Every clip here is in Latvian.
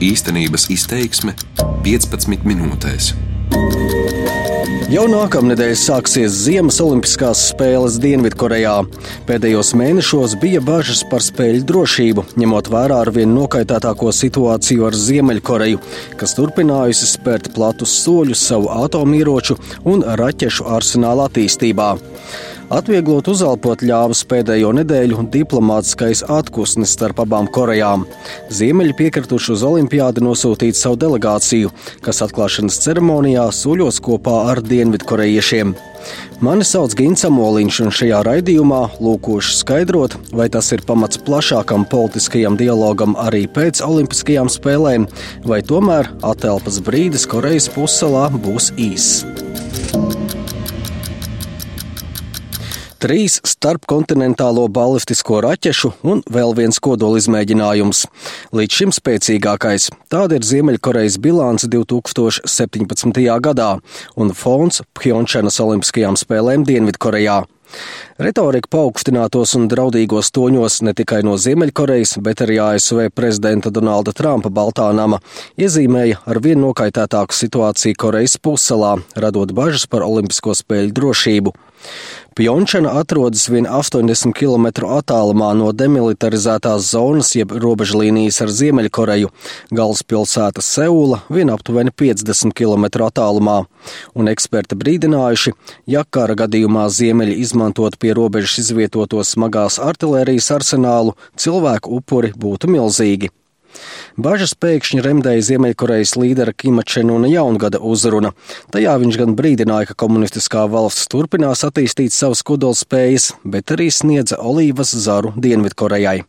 Īstenības izteiksme 15 minūtēs. Jau nākamnedēļ sāksies Ziemas Olimpiskās spēles Dienvidkorejā. Pēdējos mēnešos bija bažas par spēļu drošību, ņemot vērā ar vien nokaitētāko situāciju ar Ziemeļkoreju, kas turpinājusi spērt platus soļus savu atomieroču un raķešu arsenāla attīstībā. Atvieglot uzelpot ļāvas pēdējo nedēļu diplomātiskais atpūsnis starp abām Korejām. Ziemeļi piekrituši uz olimpiādu nosūtīt savu delegāciju, kas atklāšanas ceremonijā suļos kopā ar dienvidkorejiešiem. Mani sauc Gins Amoliņš, un šajā raidījumā lūkošu skaidrot, vai tas ir pamats plašākam politiskajam dialogam arī pēc Olimpiskajām spēlēm, vai tomēr atelpas brīdis Korejas pussalā būs īss. Trīs starpkontinentālo balistisko raķešu un vēl viens kodolizmēģinājums. Līdz šim spēcīgākais. Tāda ir Ziemeļkorejas bilance 2017. gadā un fons Pjončanas Olimpiskajām spēlēm Dienvidkorejā. Retorika paaugstinātos un draudīgos toņos ne tikai no Ziemeļkorejas, bet arī ASV prezidenta Donalda Trumpa Baltā nama iezīmēja ar vien nokaitētāku situāciju Korejas pussalā, radot bažas par Olimpisko spēļu drošību. Pjončana atrodas vien 80 km attālumā no demilitarizētās zonas, jeb robežlīnijas ar Ziemeļkoreju, galvaspilsēta Seula vien aptuveni 50 km attālumā, un eksperti brīdinājuši, ja kara gadījumā Ziemeļi izmantot pie robežas izvietoto smagās artilērijas arsenālu, cilvēku upuri būtu milzīgi. Bažas pēkšņi remdēja Ziemeļkorejas līdera Kima Čenuna jaungada uzruna. Tajā viņš gan brīdināja, ka komunistiskā valsts turpinās attīstīt savas kodolspējas, bet arī sniedza olīvas zaru Dienvidkorejai.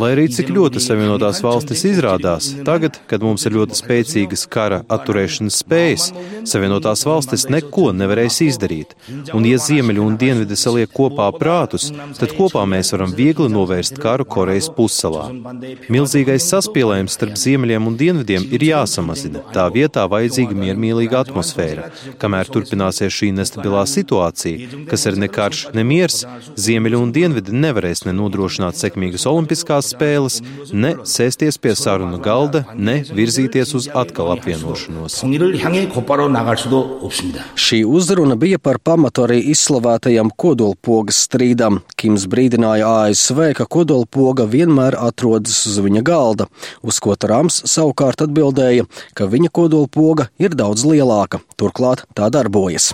Lai arī cik ļoti Savienotās valstis izrādās, tagad, kad mums ir ļoti spēcīgas kara atturēšanas spējas, Savienotās valstis neko nevarēs izdarīt. Un, ja Ziemeļi un Dienvidi saliek kopā prātus, tad kopā mēs varam viegli novērst karu Korejas pussalā. Milzīgais saspīlējums starp ziemeļiem un dienvidiem ir jāsamazina. Tā vietā vajadzīga miermīlīga atmosfēra. Kamēr turpināsies šī nestabilā situācija, kas ir ne karš, ne miers, ziemeļi un dienvidi nevarēs ne nodrošināt sekmīgas olimpiskās spēles, ne sēsties pie sarunu galda, ne virzīties uz atkal apvienošanos. Šī uzruna bija par pamatu arī izslavētajam kodolpogas strīdam. Kims brīdināja ASV, ka kodolpoga vienmēr atrodas uz viņa galda, uz ko Trumps savukārt atbildēja, ka viņa kodolpoga ir daudz lielāka, turklāt tā darbojas.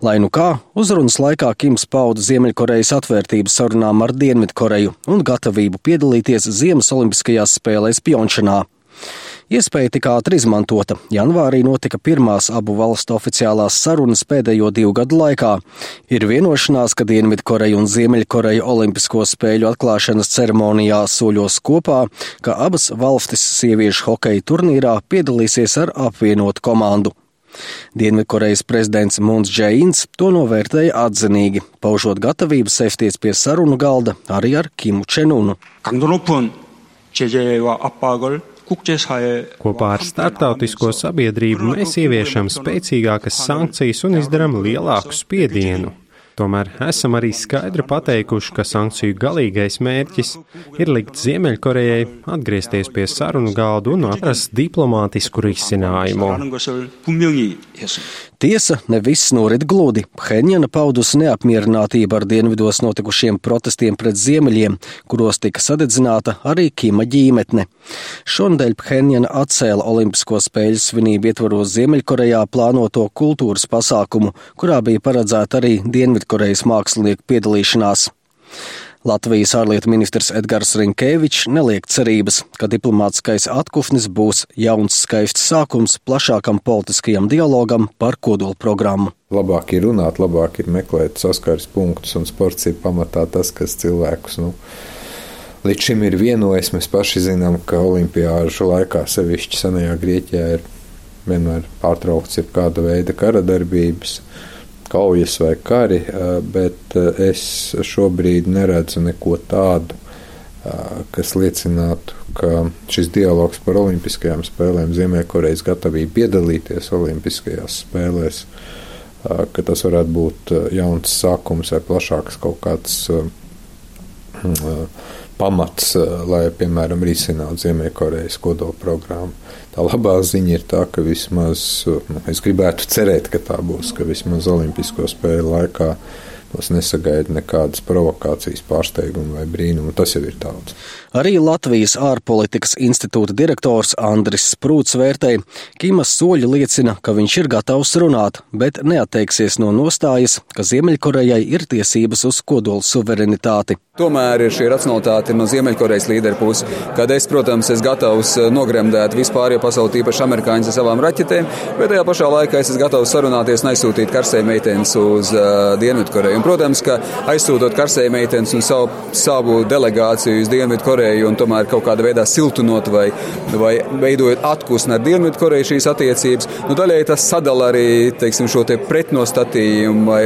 Lai nu kā, uzrunas laikā Kims pauda Ziemeļkorejas atvērtības sarunām ar Dienvidkoreju un gatavību piedalīties Ziemas Olimpiskajās spēlēs Pjončanā. Iespēja tika ātri izmantota. Janvārī notika pirmās abu valstu oficiālās sarunas pēdējo divu gadu laikā. Ir vienošanās, ka Dienvidkoreja un Ziemeļkoreja Olimpisko spēļu atklāšanas ceremonijā soļos kopā, ka abas valstis sieviešu hokeja turnīrā piedalīsies ar apvienotu komandu. Dienvidkorejas prezidents Muns Džeins to novērtēja atzinīgi, paužot gatavību sēsties pie sarunu galda arī ar Kimu Čenunu. Kopā ar starptautisko sabiedrību mēs ieviešam spēcīgākas sankcijas un izdarām lielāku spiedienu. Tomēr esam arī skaidri pateikuši, ka sankciju galīgais mērķis ir likt Ziemeļkorejai atgriezties pie sarunu galda un atrast diplomātisku risinājumu. Tiesa, ne viss norit gludi. Phenjana paudusi neapmierinātību ar dienvidos notikušiem protestiem pret ziemeļiem, kuros tika sadedzināta arī Kima ģīmetne. Šonadēļ Phenjana atcēla Olimpisko spēļu svinību ietvaros Ziemeļkorejā plānoto kultūras pasākumu, kurā bija paredzēta arī Dienvidkorejas mākslinieku piedalīšanās. Latvijas ārlietu ministrs Edgars Rinkēvičs neliek cerības, ka diplomātskais atkufnis būs jauns skaists sākums plašākam politiskajam dialogam par kodolu programmu. Labāk ir runāt, labāk ir meklēt saskares punktus, un sports ir pamatā tas, kas cilvēkus. Nu, Līdz šim ir vienojis. Mēs paši zinām, ka olimpiāžu laikā, sevišķi senajā Grieķijā, ir vienmēr pārtraukts jebkāda veida kara darbības kaujas vai kari, bet es šobrīd neredzu neko tādu, kas liecinātu, ka šis dialogs par Olimpiskajām spēlēm, Ziemeļkorejas gatavību piedalīties Olimpiskajās spēlēs, ka tas varētu būt jauns sākums vai plašāks kaut kāds pamats, lai, piemēram, risinātu Ziemeļkorejas kodola programmu. Tā labā ziņa ir tā, ka vismaz nu, es gribētu cerēt, ka tā būs, ka vismaz Olimpisko spēļu laikā mums nesagaida nekādas provokācijas, pārsteigumu vai brīnumu. Tas jau ir daudz. Arī Latvijas ārpolitikas institūta direktors Andris Sprūts vērtēja, Kimas soļi liecina, ka viņš ir gatavs runāt, bet neatteiksies no nostājas, ka Ziemeļkorejai ir tiesības uz kodolu suverenitāti. Tomēr ir šī racionalitāte no Ziemeļkorejas līderu puses, kad es, protams, esmu gatavs eh, nogremdēt vispārējo pasauli, tīpaši amerikāņus ar savām raķetēm, bet tajā pašā laikā es esmu gatavs sarunāties un aizsūtīt karsēju meitenes uz uh, Dienvidkoreju. Un, protams, ka aizsūtot karsēju meitenes un savu, savu delegāciju uz Dienvidkoreju, Koreju un tomēr kaut kādā veidā siltinot vai, vai veidojot atpūsni ar Dienvidkoreju šīs attiecības. Nu, daļai tas sadala arī teiksim, šo te pretnostatījumu vai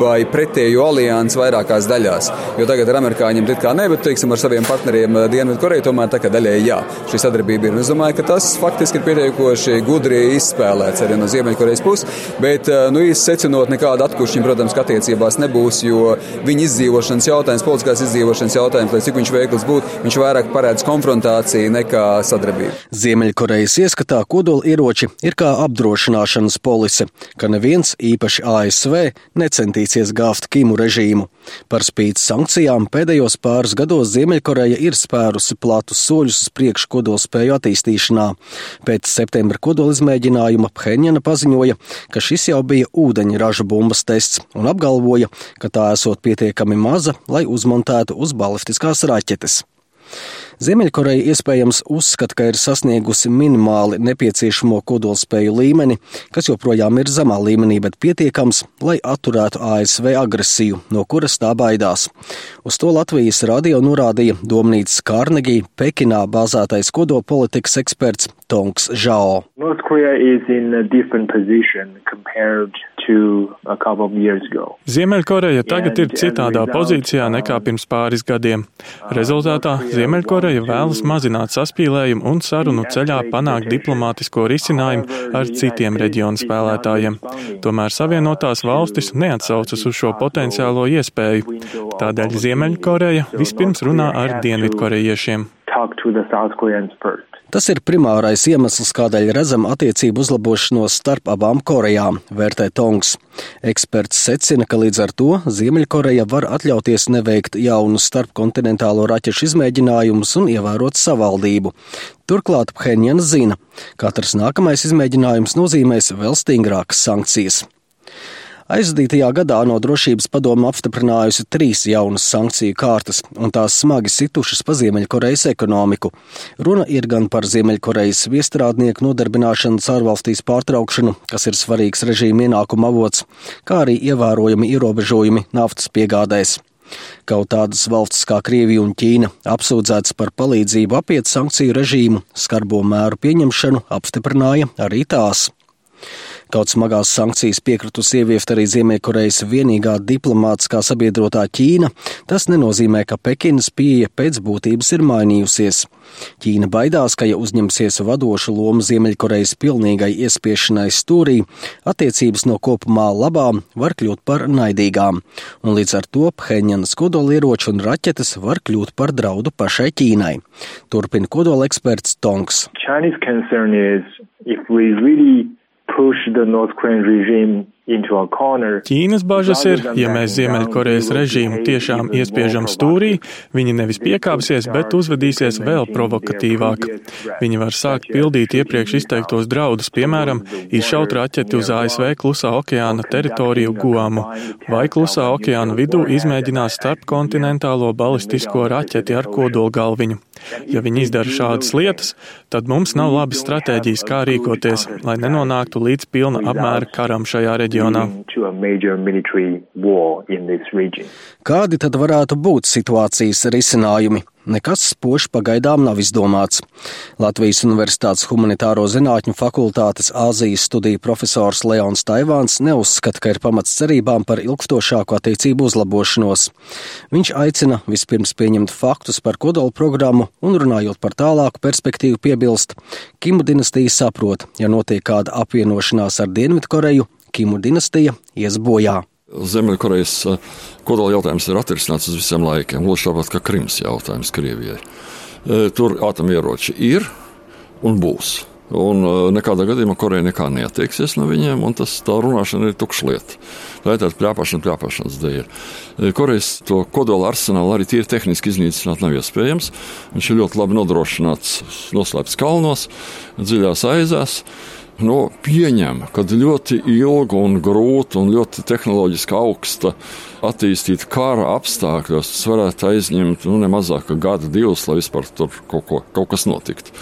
vai pretēju aliansi vairākās daļās. Jo tagad ar amerikāņiem it kā ne, bet teiksim, ar saviem partneriem eh, Dienvidkoreja tomēr tā kā daļēji jā. Šī sadarbība ir. Es domāju, ka tas faktiski ir pietiekoši gudri izspēlēts arī no Ziemeļkorejas puses, bet eh, nu, īsti secinot, nekāda atkuršņa, protams, attiecībās nebūs, jo viņa izdzīvošanas jautājums, politiskās izdzīvošanas jautājums, lai cik viņš veikls būtu, viņš vairāk parādz konfrontāciju nekā sadarbību. Ziemeļkorejas ieskatā kodola ieroči ir kā apdrošināšanas polise, ka neviens, īpaši ASV, necentīs centīsies gāzt Kimu režīmu. Par spīti sankcijām pēdējos pāris gados Ziemeļkoreja ir spērusi platus soļus uz priekšu kodolspēju attīstīšanā. Pēc septembra kodola izmēģinājuma Pheņģena paziņoja, ka šis jau bija ūdeņraža bumbas tests un apgalvoja, ka tā esot pietiekami maza, lai uzmontētu uz balistiskās raķetes. Ziemeļkoreja iespējams uzskata, ka ir sasniegusi minimāli nepieciešamo kodolspēju līmeni, kas joprojām ir zemā līmenī, bet pietiekams, lai atturētu ASV agresiju, no kuras tā baidās. Uz to Latvijas radio norādīja Domnīcas Kārnegī Pekinā bāzētais kodolpolitikas eksperts Tongs Žao. Ziemeļkoreja tagad ir citādā pozīcijā nekā pirms pāris gadiem. Rezultātā Ziemeļkoreja vēlas mazināt saspīlējumu un sarunu ceļā panākt diplomātisko risinājumu ar citiem reģionu spēlētājiem. Tomēr Savienotās valstis neatsaucas uz šo potenciālo iespēju. Tādēļ Ziemeļkoreja vispirms runā ar Dienvidkorejiešiem. Tas ir primārais iemesls, kādēļ redzam attiecību uzlabošanos starp abām Korejām, vērtē Tongs. Eksperts secina, ka līdz ar to Ziemeļkoreja var atļauties neveikt jaunu starpkontinentālo raķešu izmēģinājumus un ievērot savaldību. Turklāt Phenjana zina, katrs nākamais izmēģinājums nozīmēs vēl stingrākas sankcijas. Aizvadītajā gadā no drošības padoma apstiprinājusi trīs jaunas sankciju kārtas, un tās smagi situšas pa Ziemeļkorejas ekonomiku. Runa ir gan par Ziemeļkorejas viestrādnieku nodarbināšanas ārvalstīs pārtraukšanu, kas ir svarīgs režīma ienākuma avots, kā arī ievērojami ierobežojumi naftas piegādēs. Kaut tādas valstis kā Krievija un Ķīna apsūdzētas par palīdzību apiet sankciju režīmu, skarbo mēru pieņemšanu apstiprināja arī tās. Kaut smagās sankcijas piekritusi ieviest arī Ziemeļkorejas vienīgā diplomātiskā sabiedrotā Ķīna, tas nenozīmē, ka Pekinas pieeja pēc būtības ir mainījusies. Ķīna baidās, ka ja uzņemsies vadošu lomu Ziemeļkorejas pilnīgai iespiešanai stūrī, attiecības no kopumā labām var kļūt par naidīgām, un līdz ar to Pheņanas kodolieroči un raķetes var kļūt par draudu pašai Ķīnai. Turpina kodola eksperts Tonks. Chinese concern is if we really push the North Korean regime Ķīnas bažas ir, ja mēs Ziemeļkorejas režīmu tiešām iespiežam stūrī, viņi nevis piekāpsies, bet uzvedīsies vēl provokatīvāk. Viņi var sākt pildīt iepriekš izteiktos draudus, piemēram, izšaut raķeti uz ASV klusā okeāna teritoriju Guamu, vai klusā okeāna vidū izmēģinās starpkontinentālo balistisko raķeti ar kodolgalviņu. Ja viņi izdara šādas lietas, tad mums nav labas stratēģijas, kā rīkoties, lai nenonāktu līdz pilna apmēra karam šajā reģionā reģionā. Kādi tad varētu būt situācijas risinājumi? Nekas spožs pagaidām nav izdomāts. Latvijas Universitātes Humanitāro zinātņu fakultātes Āzijas studiju profesors Leons Taivāns neuzskata, ka ir pamats cerībām par ilgstošāku attiecību uzlabošanos. Viņš aicina vispirms pieņemt faktus par kodola programmu un runājot par tālāku perspektīvu piebilst, Kimu dinastija saprot, ja notiek kāda apvienošanās ar Dienvidkoreju, Kimu dinastija ies bojā. Ziemeļkorejas kodola jautājums ir atrisināts uz visiem laikiem, gluži tāpat kā Krimas jautājums Krievijai. Tur atomieroči ir un būs. Un nekādā gadījumā Koreja nekā neatteiksies no viņiem, un tas tā runāšana ir tukša lieta. Tā ir tāda plāpāšana, plāpāšanas dēļ. Korejas to kodola arsenālu arī tīri tehniski iznīcināt nav iespējams. Viņš ir ļoti labi nodrošināts, noslēpts kalnos, dziļās aizās. Nu, pieņem, ka ļoti ilga un grūta un ļoti tehnoloģiski augsta attīstīta kara apstākļos tas varētu aizņemt nu, ne mazāk kā gadu, divus, lai vispār tur kaut, ko, kaut kas notiktu.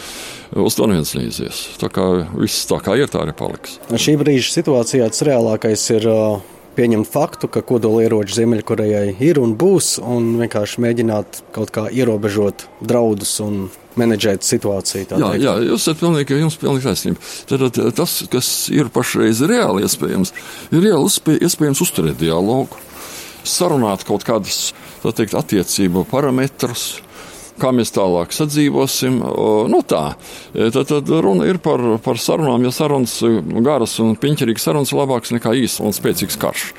Uz to neviens neizies. Tā kā viss tā kā ir, tā arī paliks. Šī brīža situācijā tas reālākais ir pieņemt faktu, ka kodolieroči Ziemeļkorejai ir un būs, un vienkārši mēģināt kaut kā ierobežot draudus un menedžēt situāciju. Jā, teikt. jā, jūs esat pilnīgi, jums pilnīgi taisnība. Tad tas, kas ir pašreiz reāli iespējams, ir reāli iespējams uzturēt dialogu, sarunāt kaut kādas, tā teikt, attiecību parametrus kā mēs tālāk sadzīvosim. Nu, tā. E, tad, tad runa ir par, par sarunām, jo sarunas garas un piņķerīgas sarunas labākas nekā īsts un spēcīgs karš,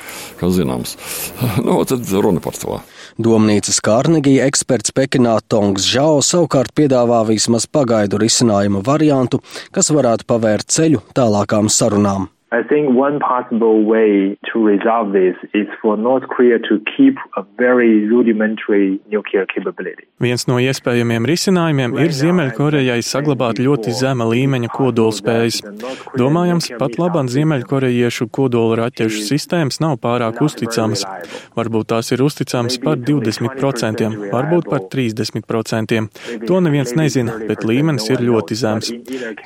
kā zināms. Nu, tad runa par to. Domnīcas Kārnegija eksperts Pekinā Tongs Žao savukārt piedāvā vismaz pagaidu risinājumu variantu, kas varētu pavērt ceļu tālākām sarunām. I think one possible way to resolve this is for North Korea to keep a very rudimentary nuclear capability. Viens no iespējamiem risinājumiem ir Ziemeļkorejai saglabāt ļoti zema līmeņa kodolspējas. Domājams, pat labāk Ziemeļkorejiešu kodola raķešu sistēmas nav pārāk uzticamas. Varbūt tās ir uzticamas par 20%, varbūt par 30%. To neviens nezina, bet līmenis ir ļoti zems.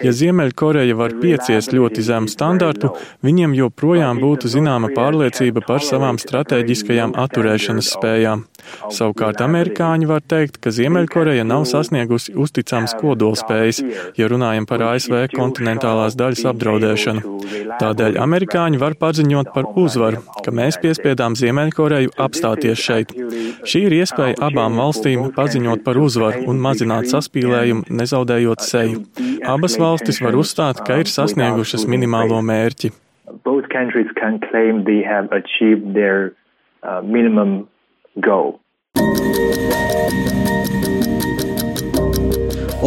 Ja Ziemeļkoreja var pieciest ļoti zemu standartu, viņiem joprojām būtu zināma pārliecība par savām strateģiskajām atturēšanas spējām. Savukārt amerikāņi var teikt, ka Ziemeļkoreja nav sasniegusi uzticams kodolspējas, ja runājam par ASV kontinentālās daļas apdraudēšanu. Tādēļ amerikāņi var paziņot par uzvaru, ka mēs piespiedām Ziemeļkoreju apstāties šeit. Šī ir iespēja abām valstīm paziņot par uzvaru un mazināt saspīlējumu, nezaudējot seju. Abas valstis var uzstāt, ka ir sasniegušas minimālo mērķi. Both countries can claim they have achieved their uh, minimum goal.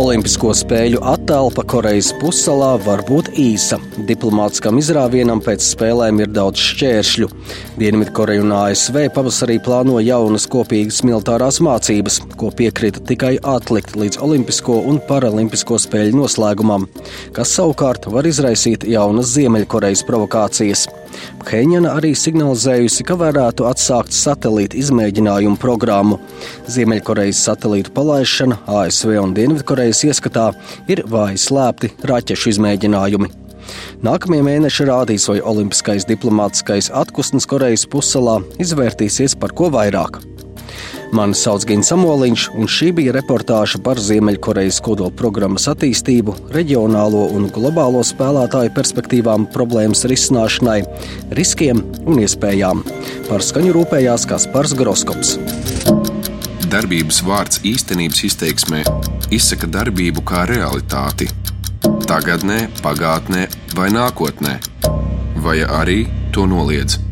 Olimpisko spēļu attelpa Korejas pussalā var būt īsa. Diplomātiskam izrāvienam pēc spēlēm ir daudz šķēršļu. Dienvidkoreja un ASV pavasarī plāno jaunas kopīgas militārās mācības, ko piekrita tikai atlikt līdz Olimpisko un Paralimpisko spēļu noslēgumam, kas savukārt var izraisīt jaunas Ziemeļkorejas provokācijas. Pheņana arī signalizējusi, ka varētu atsākt satelīta izmēģinājumu programmu. Ziemeļkorejas satelītu palaišana ASV un Dienvidkorejas ieskatā ir vāji slēpti raķešu izmēģinājumi. Nākamie mēneši rādīs, vai olimpiskais diplomātiskais atpūsnes Korejas pussalā izvērtīsies par ko vairāk. Mani sauc Gins Samoliņš, un šī bija reportāža par Ziemeļkorejas kodola programmas attīstību, reģionālo un globālo spēlētāju perspektīvām problēmas risināšanai, riskiem un iespējām. Par skaņu rūpējās Kaspars Groskops. Darbības vārds īstenības izteiksmē izsaka darbību kā realitāti. Tagatnē, pagātnē vai nākotnē, vai arī to noliedz.